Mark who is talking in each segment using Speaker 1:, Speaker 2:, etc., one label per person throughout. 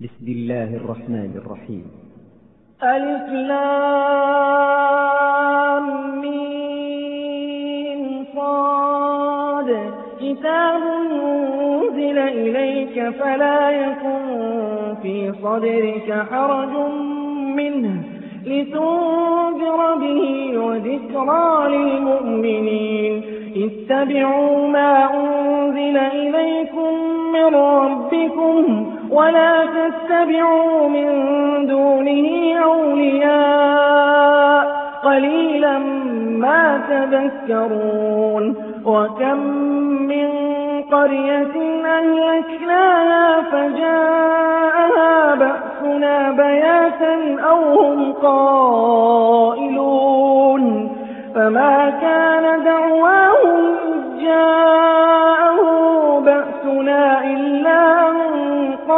Speaker 1: بسم الله الرحمن الرحيم.
Speaker 2: ألف لام ميم صاد. كتاب أنزل إليك فلا يكن في صدرك حرج منه. لتنذر به وذكرى للمؤمنين. اتبعوا ما أنزل إليكم من ربكم. ولا تتبعوا من دونه أولياء. قليلا ما تذكرون. وكم من قرية أهلكناها فجاءها بأسنا بياتا أو هم قائلون. فما كان دعواهم إذ جاءه بأسنا إلا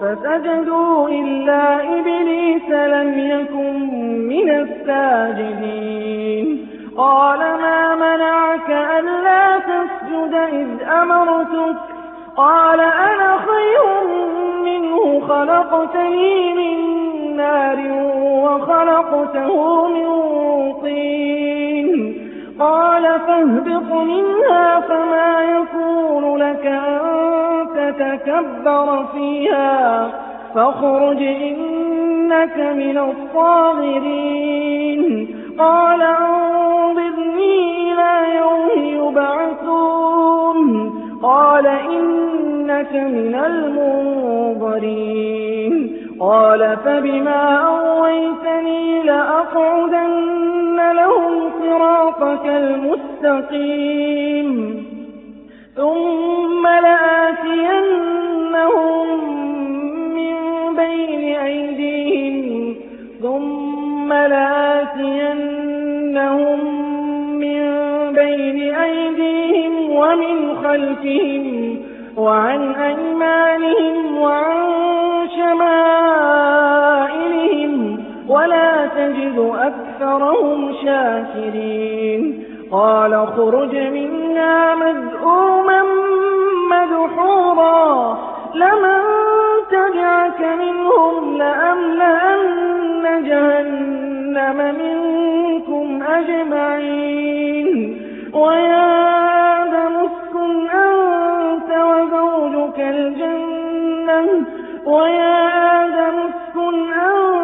Speaker 2: فسجدوا إلا إبليس لم يكن من الساجدين. قال ما منعك ألا تسجد إذ أمرتك؟ قال أنا خير منه خلقتني من نار وخلقته من طين. قال فاهبط منها فما يكون لك أن تتكبر فيها فاخرج إنك من الصاغرين. قال أنظرني إلى يوم يبعثون. قال إنك من المنظرين. قال فبما أغويتني لأقعدن لهم صراطك المستقيم ثم لآتينهم من بين أيديهم ثم لآتينهم من بين أيديهم ومن خلفهم وعن أيمانهم وعن شمائلهم ولا تجد أكثرهم شاكرين. قال اخرج منا مذءوما مدحورا. لمن تبعك منهم لأملأن جهنم منكم أجمعين. ويا آدم اسكن أنت وزوجك الجنة. ويا آدم اسكن أنت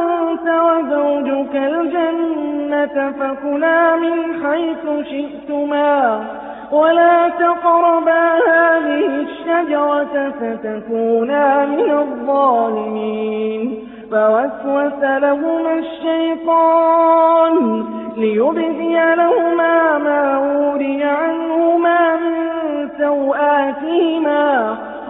Speaker 2: وزوجك الجنة فكلا من حيث شئتما ولا تقربا هذه الشجرة فتكونا من الظالمين فوسوس لهما الشيطان ليبدي لهما ما وري عنهما من سوآتهما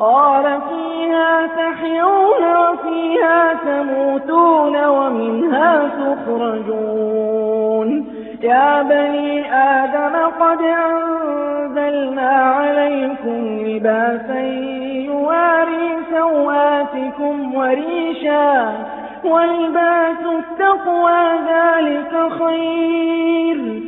Speaker 2: قال فيها تحيون وفيها تموتون ومنها تخرجون. يا بني آدم قد أنزلنا عليكم لباسا يواري سوآتكم وريشا ولباس التقوى ذلك خير.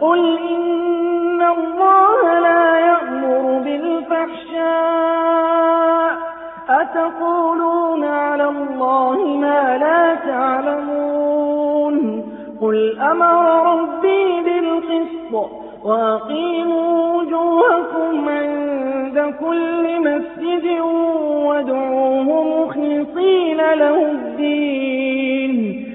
Speaker 2: قل إن الله لا يأمر بالفحشاء. أتقولون على الله ما لا تعلمون. قل أمر ربي بالقسط وأقيموا وجوهكم عند كل مسجد وادعوه مخلصين له الدين.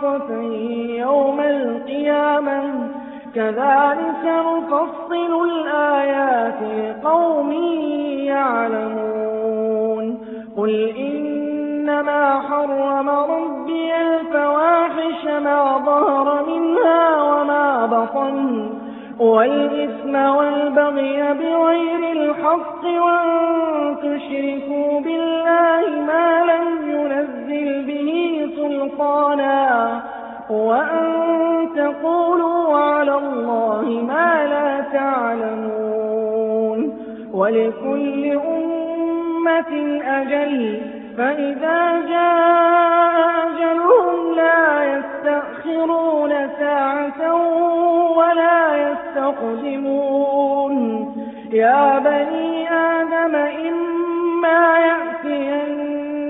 Speaker 2: خالصة يوم القيامة. كذلك نفصل الآيات لقوم يعلمون. قل إنما حرم ربي الفواحش ما ظهر منها وما بطن والإثم والبغي بغير الحق وأن تشركوا بالله ما لم ينزل به سلطانا وأن تقولوا على الله ما لا تعلمون. ولكل أمة أجل فإذا جاء أجلهم لا يستأخرون ساعة ولا يستقدمون. يا بني آدم إما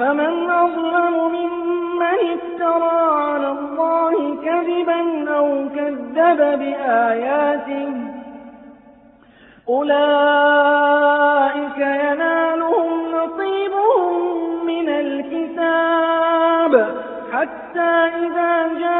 Speaker 2: فمن أظلم ممن افترى على الله كذبا أو كذب بآياته أولئك ينالهم نصيبهم من الكتاب حتى إذا جاءتهم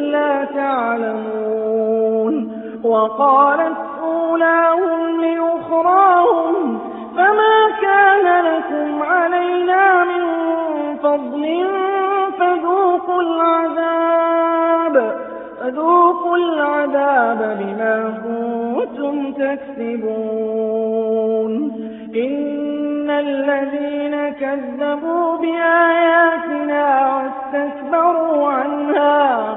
Speaker 2: لا تعلمون. وقالت أولاهم لأخراهم فما كان لكم علينا من فضل فذوقوا العذاب فذوقوا العذاب بما كنتم تكسبون. إن الذين كذبوا بآياتنا واستكبروا عنها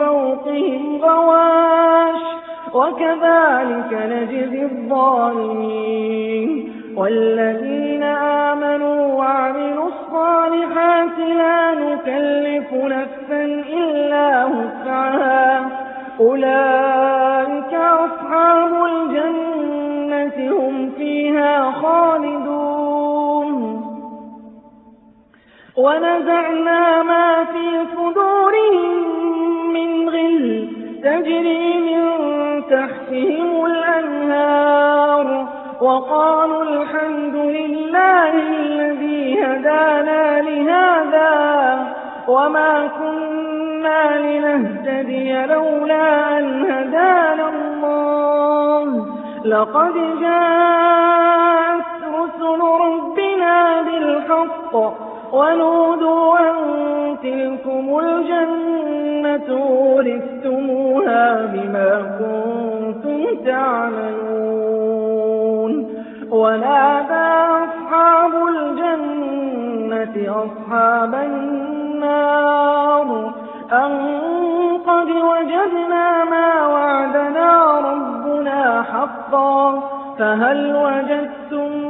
Speaker 2: فوقهم غواش وكذلك نجزي الظالمين. والذين آمنوا وعملوا الصالحات لا نكلف نفسا إلا وسعها. أولئك أصحاب الجنة هم فيها خالدون. ونزعنا ما في صدورهم من غل تجري من تحتهم الأنهار وقالوا الحمد لله الذي هدانا لهذا وما كنا لنهتدي لولا أن هدانا الله. لقد جاءت رسل ربنا بالحق ونودوا أن تلكم الجنة ورثتموها بما كنتم تعملون. ونادى أصحاب الجنة أصحاب النار أن قد وجدنا ما وعدنا ربنا حقا فهل وجدتم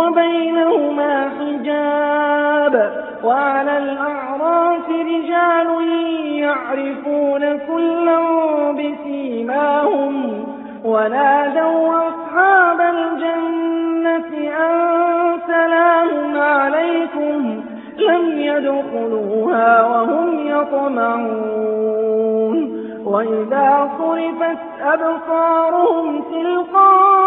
Speaker 2: وبينهما حجاب وعلى الأعراف رجال يعرفون كلا بسيماهم ونادوا أصحاب الجنة أن سلام عليكم لم يدخلوها وهم يطمعون وإذا صرفت أبصارهم تلقاء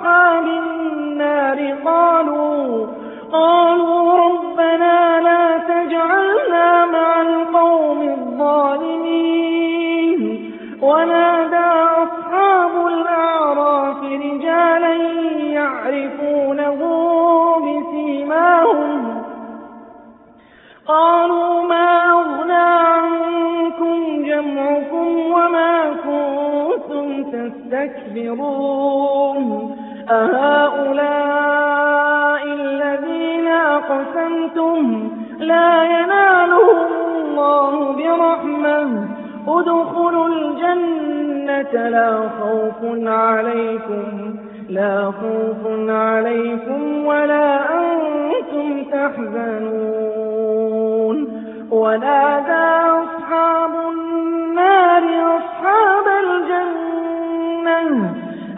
Speaker 2: أصحاب النار قالوا قالوا ربنا لا تجعلنا مع القوم الظالمين. ونادى أصحاب الأعراف رجالا يعرفونه بسيماهم. قالوا ما أغنى عنكم جمعكم وما كنتم تستكبرون. أهؤلاء الذين أقسمتم لا ينالهم الله برحمة. ادخلوا الجنة لا خوف عليكم لا خوف عليكم ولا أنتم تحزنون. ونادى أصحاب النار أصحاب الجنة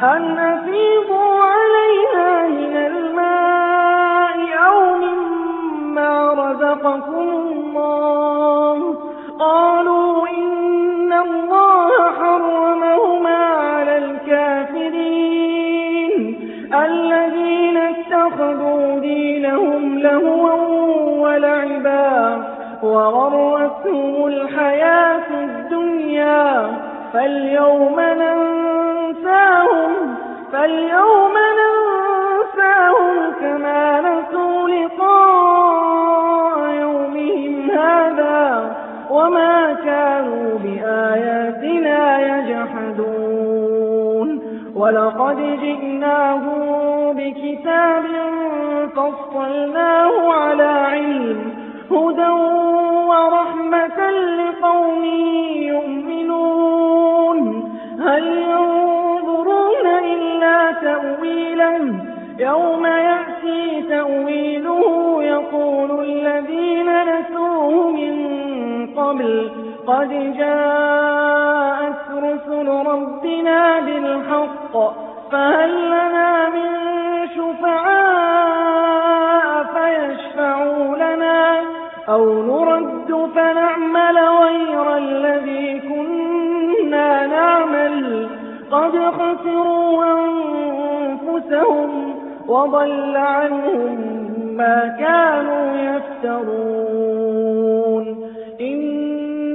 Speaker 2: أن أفيضوا علينا من الماء أو مما رزقكم الله. قالوا إن الله حرمهما على الكافرين. الذين اتخذوا دينهم لهوا ولعبا وغرتهم الحياة الدنيا. فاليوم ننساهم فاليوم ننساهم كما نسوا لقاء يومهم هذا وما كانوا بآياتنا يجحدون. ولقد جئناهم بكتاب قد جاءت رسل ربنا بالحق فهل لنا من شفعاء فيشفعوا لنا؟ أو نرد فنعمل غير الذي كنا نعمل؟ قد خسروا أنفسهم وضل عنهم ما كانوا يفترون.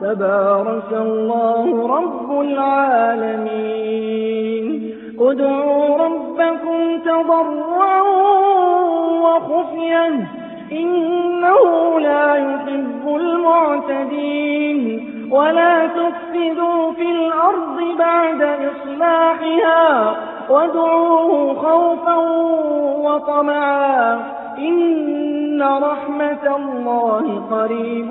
Speaker 2: تبارك الله رب العالمين. ادعوا ربكم تضرعا وخفيا. إنه لا يحب المعتدين. ولا تفسدوا في الأرض بعد إصلاحها. وادعوه خوفا وطمعا. إن رحمة الله قريب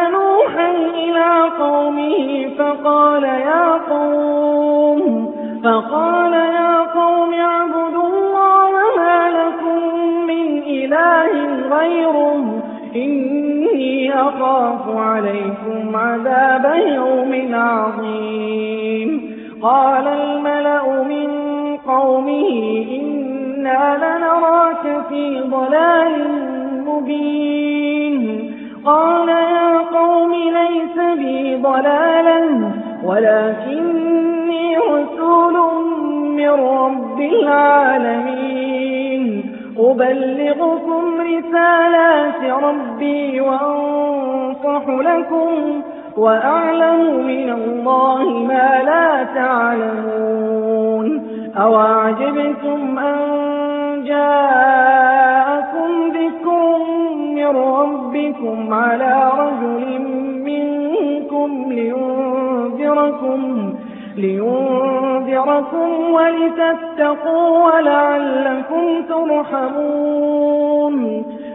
Speaker 2: نوحا إلى قومه فقال يا قوم فقال يا قوم اعبدوا الله ما لكم من إله غيره إني أخاف عليكم عذاب يوم عظيم. قال الملأ من قومه إنا لنراك في ضلال مبين. قال يا قوم ليس بي ضلالا ولكني رسول من رب العالمين. أبلغكم رسالات ربي وأنصح لكم وأعلم من الله ما لا تعلمون. أوعجبتم أن جاءكم ذكر من ربكم على رجل منكم لينذركم لينذركم ولتتقوا ولعلكم ترحمون.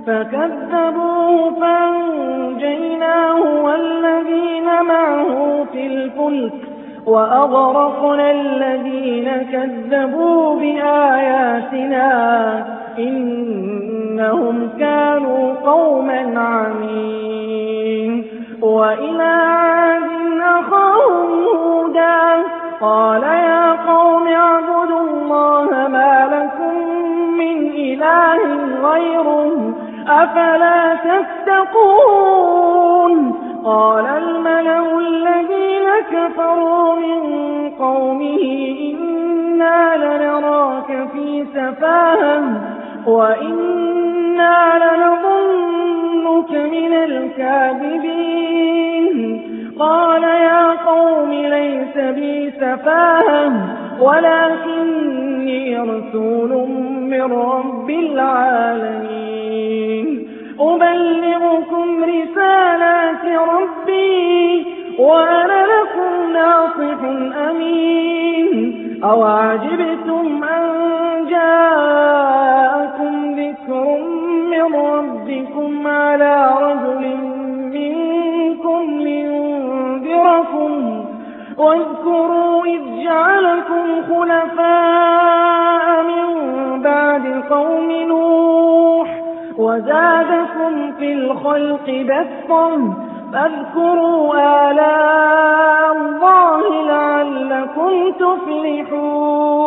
Speaker 2: فكذبوه فأنجيناه والذين معه في الفلك وأغرقنا الذين كذبوا بآياتنا إنهم كانوا عمين وإلى عاد أخاهم هودا. قال يا قوم اعبدوا الله ما لكم من إله غيره. أفلا تتقون؟ قال الملأ الذين كفروا من قومه إنا لنراك في سفاهة وإنا لنظنك من الكاذبين. قال يا قوم ليس بي سفاهة ولكني رسول من رب العالمين. أبلغكم رسالات ربي وأنا لكم ناصح أمين. أوعجبتم أن جاءكم ذكر من ربكم على رجل منكم لينذركم واذكروا إذ جعلكم خلفاء من بعد قوم نوح وزادكم في الخلق بسطا فاذكروا آلاء الله لعلكم تفلحون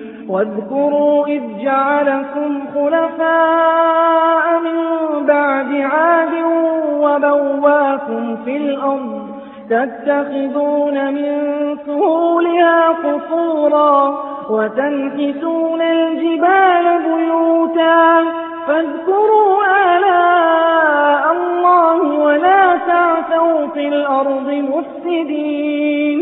Speaker 2: واذكروا إذ جعلكم خلفاء من بعد عاد وبواكم في الأرض تتخذون من سهولها قصورا وتنحتون الجبال بيوتا فاذكروا آلاء الله ولا تعثوا في الأرض مفسدين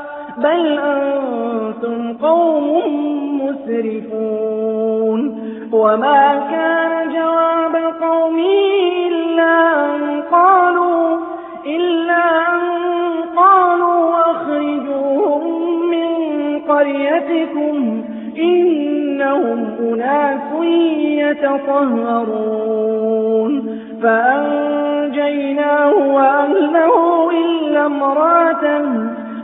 Speaker 2: بل أنتم قوم مسرفون. وما كان جواب قومه إلا أن قالوا إلا أن قالوا أخرجوهم من قريتكم إنهم أناس يتطهرون. فأنجيناه وأهله إلا امرأته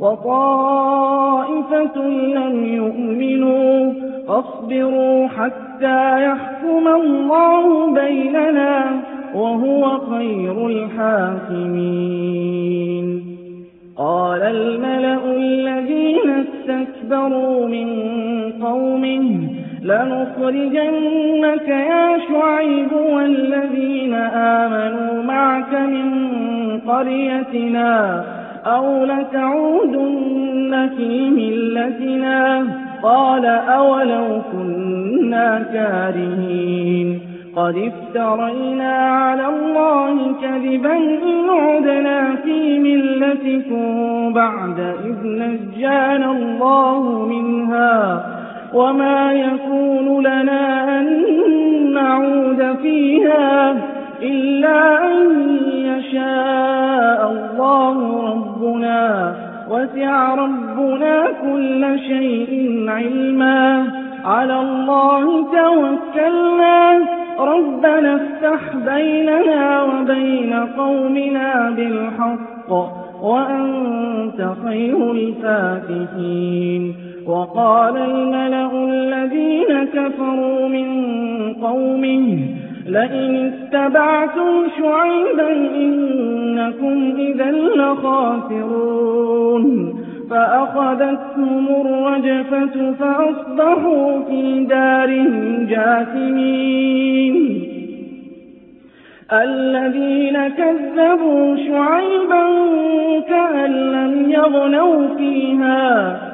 Speaker 2: وطائفة لم يؤمنوا فاصبروا حتى يحكم الله بيننا وهو خير الحاكمين. قال الملأ الذين استكبروا من قومه لنخرجنك يا شعيب والذين آمنوا معك من قريتنا أو لتعودن في ملتنا قال أولو كنا كارهين قد افترينا على الله كذبا إن عدنا في ملتكم بعد إذ نجانا الله منها وما يكون لنا أن نعود فيها إلا أن يشاء الله ربنا. وسع ربنا كل شيء علما. على الله توكلنا. ربنا افتح بيننا وبين قومنا بالحق. وأنت خير الفاتحين. وقال الملأ الذين كفروا من قومه لئن اتبعتم شعيبا إنكم إذا لخاسرون. فأخذتهم الرجفة فأصبحوا في دارهم جاثمين. الذين كذبوا شعيبا كأن لم يغنوا فيها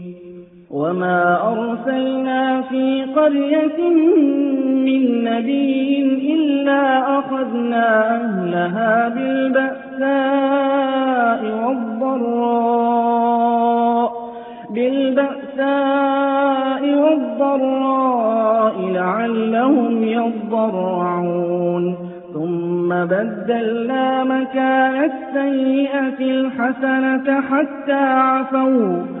Speaker 2: وما أرسلنا في قرية من نبي إلا أخذنا أهلها بالبأساء والضراء بالبأساء والضراء لعلهم يضرعون ثم بدلنا مكان السيئة الحسنة حتى عفوا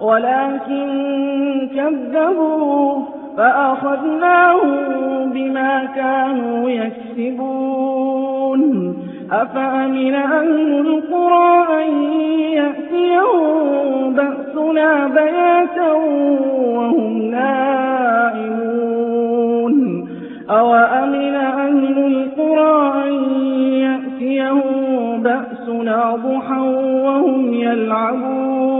Speaker 2: ولكن كذبوا فأخذناهم بما كانوا يكسبون. أفأمن أهل القرى أن يأتيهم بأسنا بياتا وهم نائمون؟ أوأمن أهل القرى أن يأتيهم بأسنا ضحى وهم يلعبون؟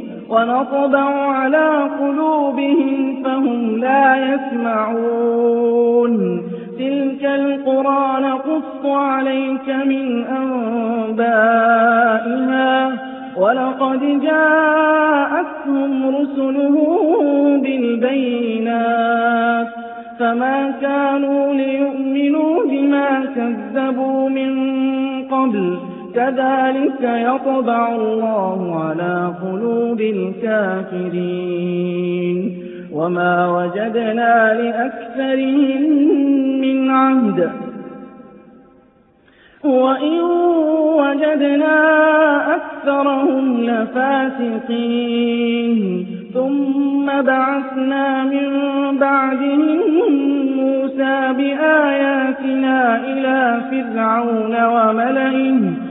Speaker 2: ونطبع على قلوبهم فهم لا يسمعون. تلك القرى نقص عليك من أنبائها. ولقد جاءتهم رسلهم بالبينات. فما كانوا ليؤمنوا بما كذبوا من قبل. كذلك يطبع الله على قلوب الكافرين. وما وجدنا لأكثرهم من عهد. وإن وجدنا أكثرهم لفاسقين. ثم بعثنا من بعدهم موسى بآياتنا إلى فرعون وملئه.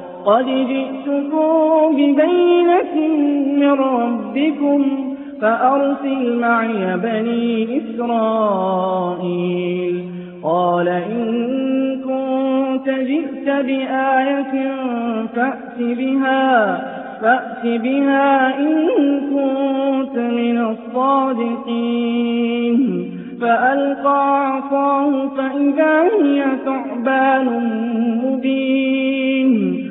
Speaker 2: قد جئتكم ببينة من ربكم فأرسل معي بني إسرائيل. قال إن كنت جئت بآية فأت بها فأت بها إن كنت من الصادقين. فألقى عصاه فإذا هي ثعبان مبين.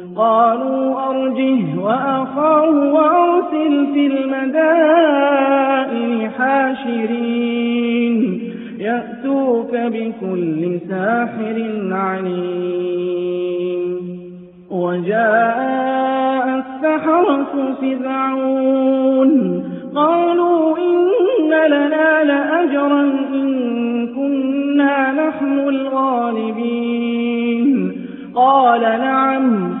Speaker 2: قالوا أرجه وأخاه وأرسل في المدائن حاشرين. يأتوك بكل ساحر عليم. وجاءت السحرة فرعون. قالوا إن لنا لأجرا إن كنا نحن الغالبين. قال نعم.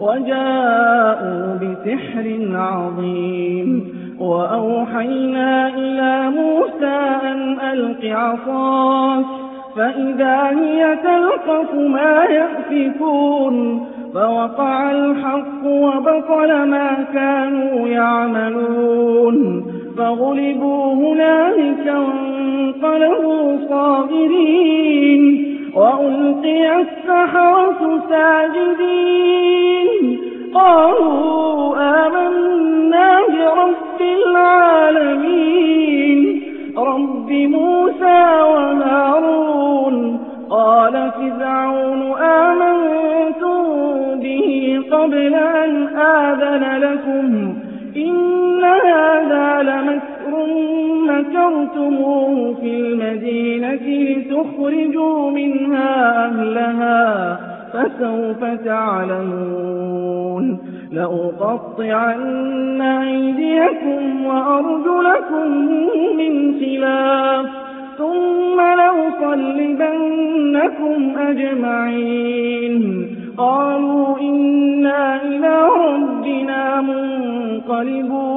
Speaker 2: وجاءوا بسحر عظيم. وأوحينا إلى موسى أن ألق عصاك فإذا هي تلقف ما يأفكون. فوقع الحق وبطل ما كانوا يعملون. فغلبوا هنالك وانقلبوا صاغرين. وألقي السحرة ساجدين. قالوا آمنا برب العالمين. رب موسى وهارون. قال فرعون آمنتم به قبل أن آذن لكم. إن هذا لمكر مكرتموه في المدينة لتخرجوا منها أهلها فسوف تعلمون. لأقطعن أيديكم وأرجلكم من خلاف ثم لأصلبنكم أجمعين. قالوا إنا إلى ربنا منقلبون.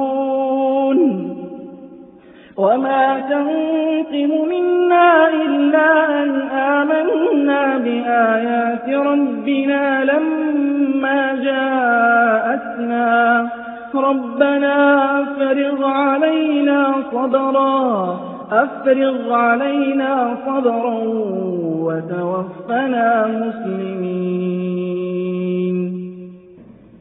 Speaker 2: وما تنقم منا إلا أن آمنا بآيات ربنا لما جاءتنا ربنا أفرغ علينا صبرا أفرغ علينا صبرا وتوفنا مسلمين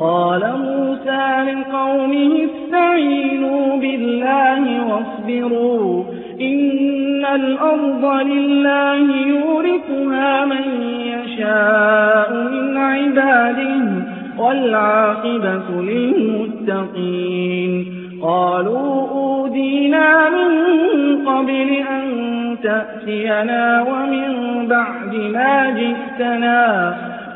Speaker 2: قال موسى لقومه استعينوا بالله واصبروا إن الأرض لله يورثها من يشاء من عباده والعاقبة للمتقين قالوا أودينا من قبل أن تأتينا ومن بعد ما جئتنا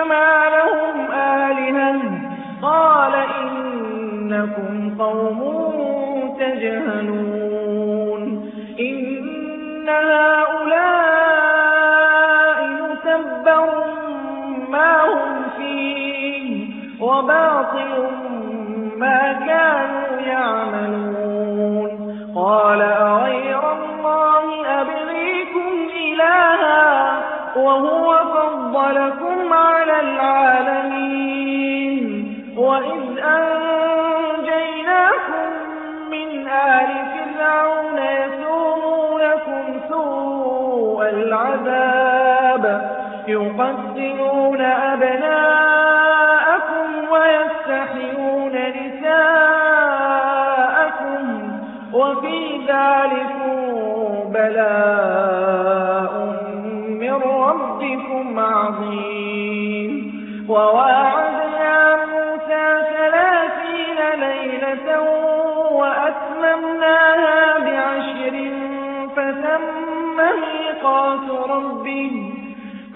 Speaker 2: كما لهم آلهة قال إنكم قوم تجهلون إن هؤلاء متبر ما هم فيه وباطل ما كانوا يعملون قال أغير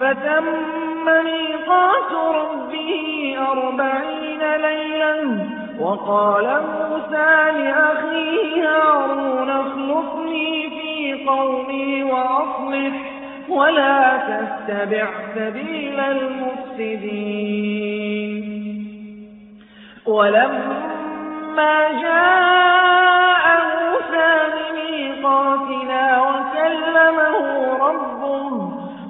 Speaker 2: فتم ميقات ربه أربعين ليلا وقال موسى لأخيه هارون اخلفني في قومي وأصلح ولا تتبع سبيل المفسدين ولما جاء موسى لميقاتنا وكلمه ربه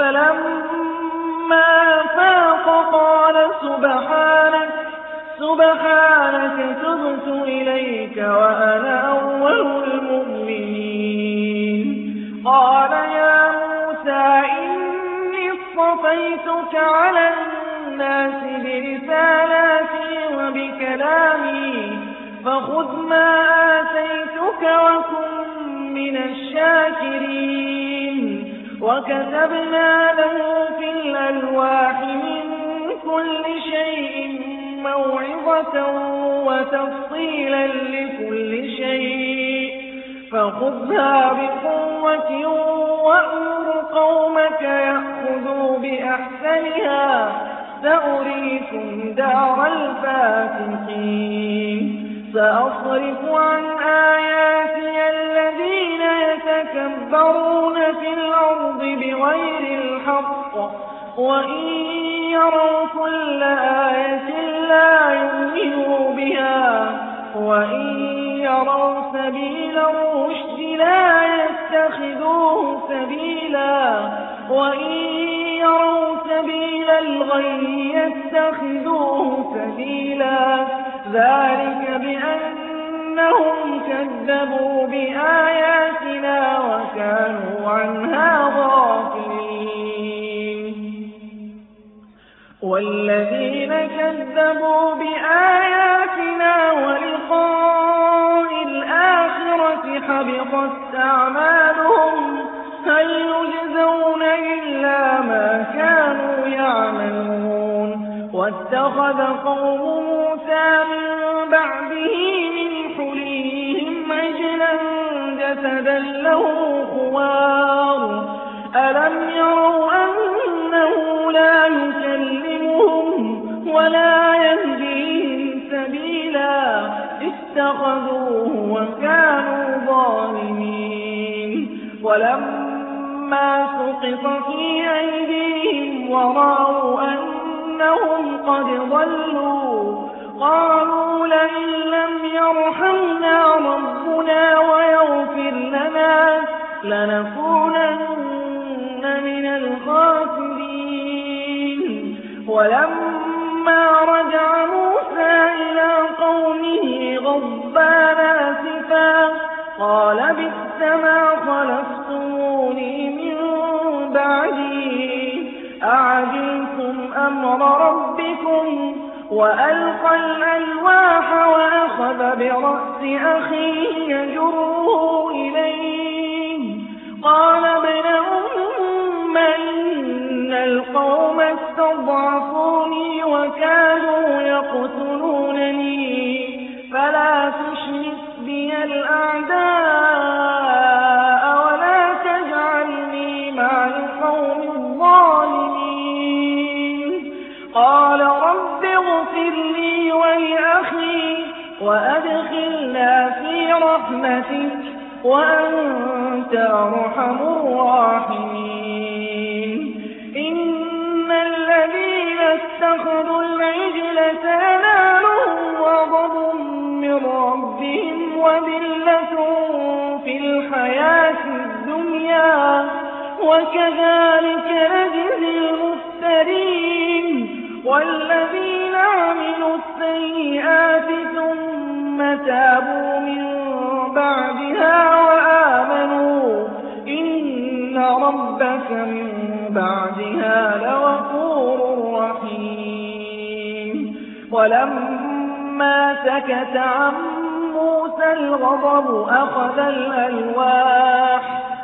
Speaker 2: فلما فاق قال سبحانك سبحانك تبت إليك وأنا أول المؤمنين. قال يا موسى إني اصطفيتك على الناس برسالاتي وبكلامي فخذ ما آتيتك وكن من الشاكرين. وكتبنا له في الألواح من كل شيء موعظة وتفصيلا لكل شيء. فخذها بقوة وأمر قومك يأخذوا بأحسنها. سأريكم دار الفاتحين سأصرف عن الذين يتكبرون في الأرض بغير الحق وإن يروا كل آية لا يؤمنوا بها وإن يروا سبيل الرشد لا يتخذوه سبيلا وإن يروا سبيل الغي يتخذوه سبيلا. ذلك بأنهم كذبوا بآياتنا وكانوا عنها غافلين. والذين كذبوا بآياتنا ولقاء الآخرة حبطت أعمالهم هل يجزون إلا ما كانوا يعملون؟ واتخذ قوم موسى من بعده من جسدا له خوار. ألم يروا أنه لا يكلمهم ولا يهديهم سبيلا؟ اتخذوه وكانوا ظالمين. ولما سقط في أيديهم ورأوا أنهم قد ضلوا قالوا لئن لم يرحمنا ربنا ويغفر لنا لنكونن من الخاسرين. ولما رجع موسى إلى قومه غضبان آسفا قال بئس ما خلفتموني من بعدي. أعجلتم أمر ربكم وألقى الألواح وأخذ برأس أخيه يجره إليه. قال ابن أم إن القوم استضعفوني وكانوا يقتلونني. فلا تشرك بي الأعداء. وأدخلنا في رحمتك وأنت أرحم الراحمين. إن الذين اتخذوا العجل سينالهم غضب من ربهم وذلة في الحياة الدنيا وكذلك نجزي المفترين والذين عملوا السيئات ثم تابوا من بعدها وآمنوا. إن ربك من بعدها لغفور رحيم. ولما سكت عن موسى الغضب أخذ الألواح.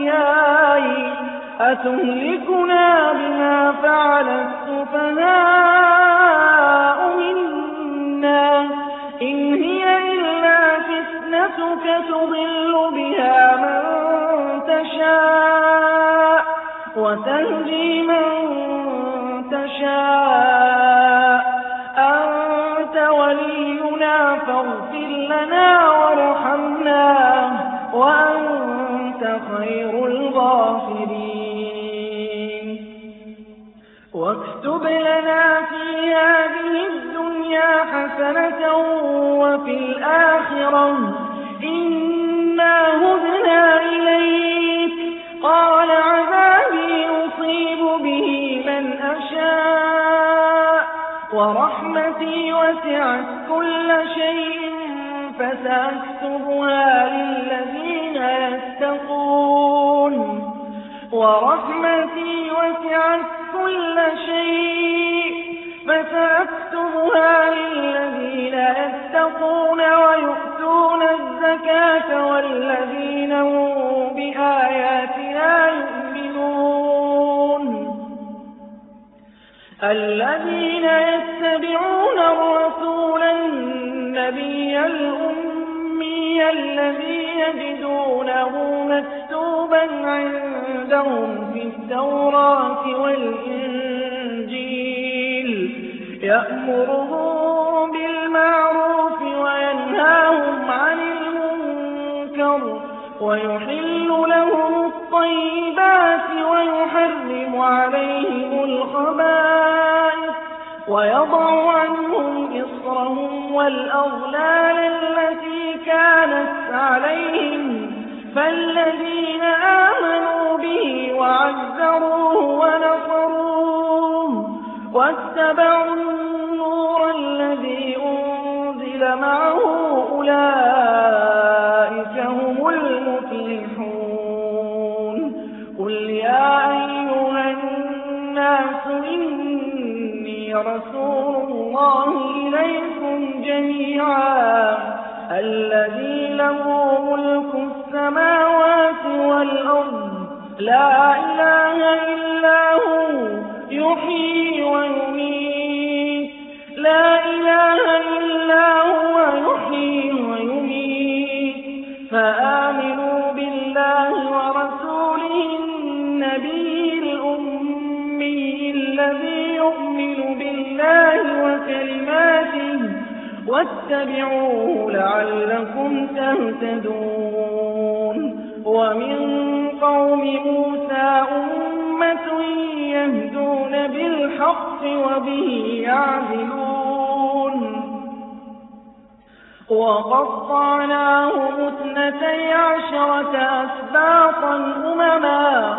Speaker 2: وإياي أتهلكنا بما فعل السفهاء منا؟ إن هي إلا فتنتك تضل بها من تشاء وتهدي من تشاء. أنت ولينا فاغفر لنا وارحمنا خير الغافرين. واكتب لنا في هذه الدنيا حسنة وفي الآخرة. إنا هدنا إليك. قال عذابي أصيب به من أشاء. ورحمتي وسعت كل شيء فسأكتبها للذين يتقون. ورحمتي وسعت كل شيء. فسأكتبها للذين يتقون ويؤتون الزكاة والذين هم بآياتنا يؤمنون. الذين يتبعون الرسول النبي الأمي الذي يجدونه مكتوبا عندهم في التوراة والإنجيل يأمرهم بالمعروف وينهاهم عن المنكر ويحل لهم الطيبات ويحرم عليهم الخبائث ويضع عنهم إصرهم والأغلال التي كانت عليهم فالذين آمنوا به وعزروه ونصروه واتبعوا النور الذي أنزل معه أولئك جميعا الذي له ملك السماوات والأرض لا إله إلا هو يحيي ويميت. لا إله إلا هو يحيي ويميت. فآمنوا بالله ورسوله النبي الأمي الذي يؤمن بالله وكلماته واتبعوه لعلكم تهتدون. ومن قوم موسى أمة يهدون بالحق وبه يعدلون. وقطعناهم اثنتي عشرة أسباطا أمما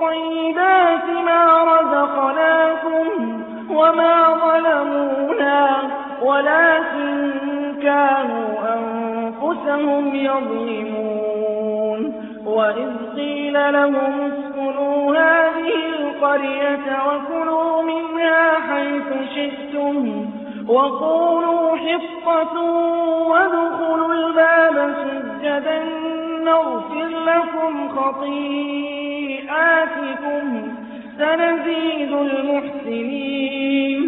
Speaker 2: طيبات ما رزقناكم وما ظلمونا ولكن كانوا أنفسهم يظلمون. وإذ قيل لهم اسكنوا هذه القرية وكلوا منها حيث شئتم وقولوا حطة وادخلوا الباب سجدا نغفر لكم خطيئاتكم سنزيد المحسنين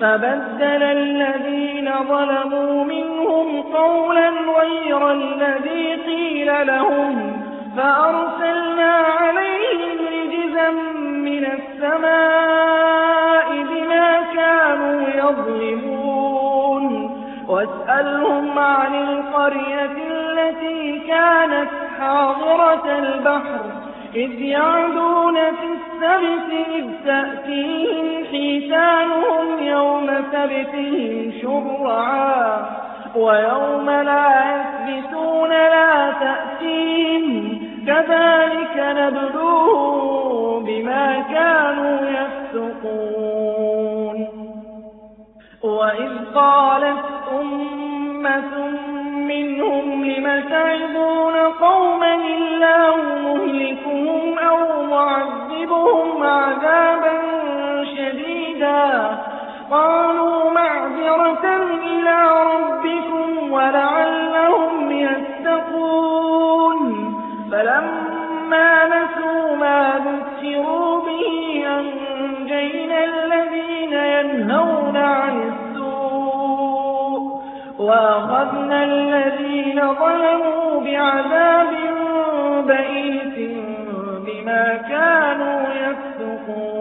Speaker 2: فبدل الذين ظلموا منهم قولا غير الذي قيل لهم فأرسلنا عليهم رجزا من السماء بما كانوا يظلمون واسألهم عن القرية التي كانت حاضرة البحر إذ يعدون في السبت إذ تأتيهم حيتانهم يوم سبتهم شرعا ويوم لا يثبتون لا تأتيهم كذلك نبلوهم بما كانوا يفسقون. وإذ قالت أمة منهم لم تعظون قوما الله مهلكهم أو معذبهم عذابا شديدا. قالوا معذرة إلى ربكم ولعلهم يتقون. فلما نسوا ما ذكروا به أنجينا الذين ينهون عن وأخذنا الذين ظلموا بعذاب بئيس بما كانوا يفسقون.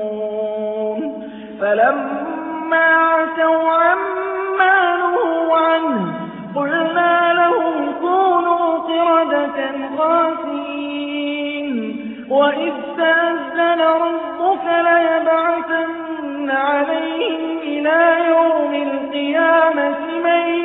Speaker 2: فلما عتوا عما نهوا عنه قلنا لهم كونوا قردة خاسئين وإذ تأذن ربك ليبعثن عليهم إلى يوم القيامة من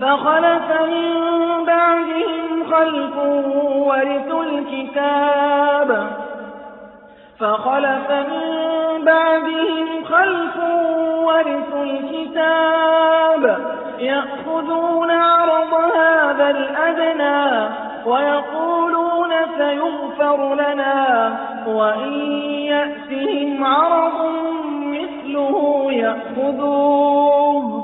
Speaker 2: فخلف من بعدهم خلف ورثوا الكتاب. فخلف من بعدهم خلف ورثوا الكتاب. يأخذون عرض هذا الأدنى ويقولون سيغفر لنا وإن يأتهم عرض مثله يأخذوه.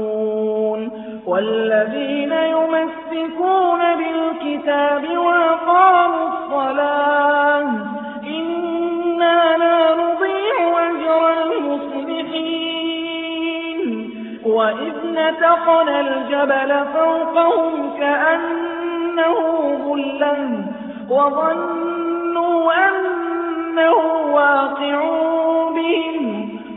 Speaker 2: والذين يمسكون بالكتاب وأقاموا الصلاة إنا لا نضيع أجر المصلحين. وإذ نتقنا الجبل فوقهم كأنه ظلا وظنوا أنه واقع بهم.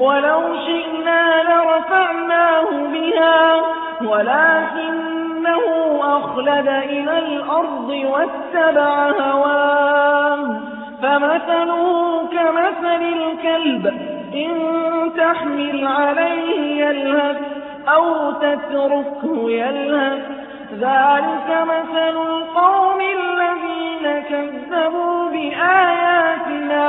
Speaker 2: ولو شئنا لرفعناه بها ولكنه أخلد إلى الأرض واتبع هواه. فمثله كمثل الكلب إن تحمل عليه يلهث أو تتركه يلهث. ذلك مثل القوم الذين كذبوا بآياتنا.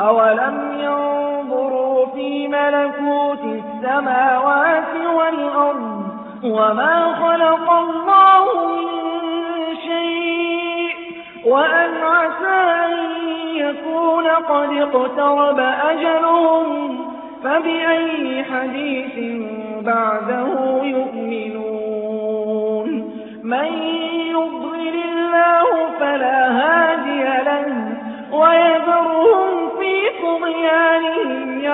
Speaker 2: أولم ينظروا في ملكوت السماوات والأرض وما خلق الله من شيء وأن عسى أن يكون قد اقترب أجلهم فبأي حديث بعده يؤمنون؟ من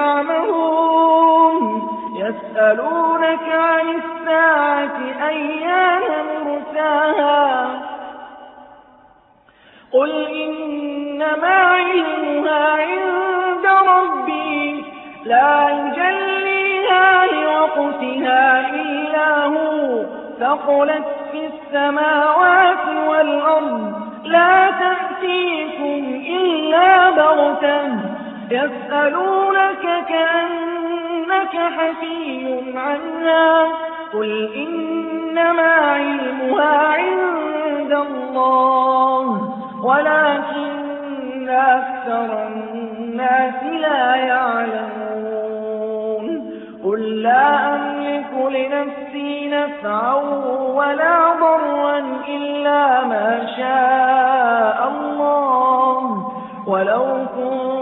Speaker 2: يعمهون يسألونك عن الساعة أيان مرساها قل إنما علمها عند ربي لا يجليها لوقتها إلا هو ثقلت في السماوات والأرض لا تأتيكم إلا بغتة يسألونك كأنك حفي عنها قل إنما علمها عند الله ولكن أكثر الناس لا يعلمون. قل لا أملك لنفسي نفعا ولا ضرا إلا ما شاء الله. ولو كنت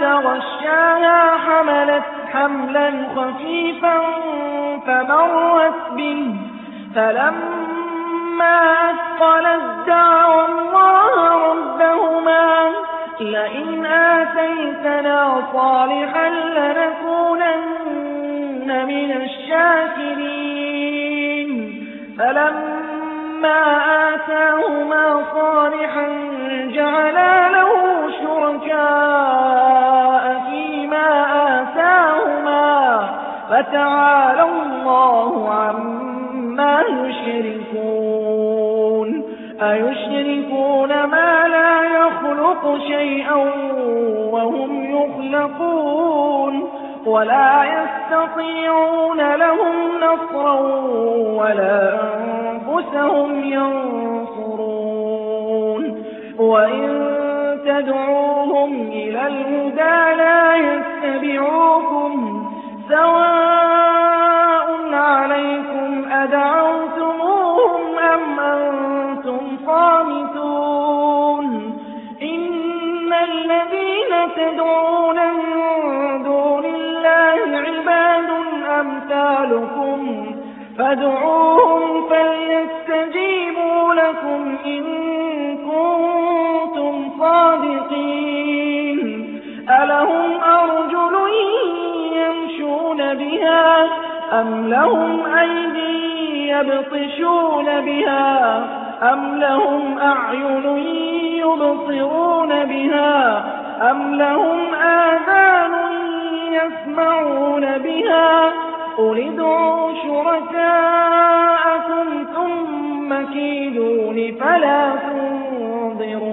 Speaker 2: تغشاها حملت حملا خفيفا فمرت به. فلما أثقلت دعوا الله ربهما. لئن آتيتنا صالحا لنكونن من الشاكرين. فلما آتاهما صالحا فتعالى الله عما يشركون. أيشركون ما لا يخلق شيئا وهم يخلقون. ولا يستطيعون لهم نصرا ولا أنفسهم ينصرون. وإن تدعوهم إلى الهدى لا يتبعوكم. سواء عليكم أدعوتموهم أم أنتم صامتون إن الذين تدعون من دون الله عباد أمثالكم فادعوهم فليستجيبوا أم لهم أيدي يبطشون بها؟ أم لهم أعين يبصرون بها؟ أم لهم آذان يسمعون بها؟ قل ادعوا شركاءكم ثم كيدون فلا تنظرون.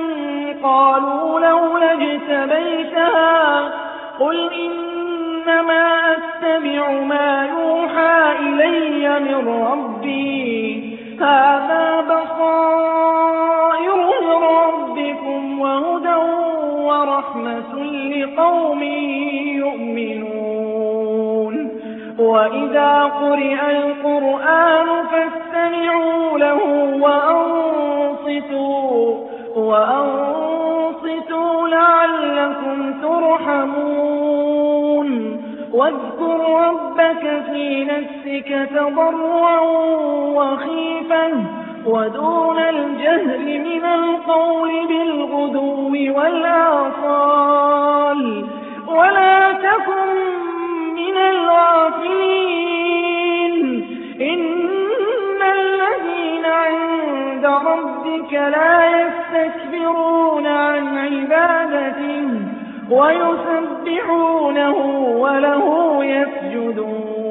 Speaker 2: قالوا لولا اجتبيتها قل إنما أتبع ما يوحى إلي من ربي. هذا بصائر من ربكم وهدى ورحمة لقوم يؤمنون. وإذا قرئ القرآن فاستمعوا له وأنصتوا. وأنصتوا لعلكم ترحمون. واذكر ربك في نفسك تضرعا وخيفا ودون الجهل من القول بالغدو والآصال. ولا تكن من الغافلين. ربك لا يستكبرون عن عبادته ويسبحونه وله يسجدون.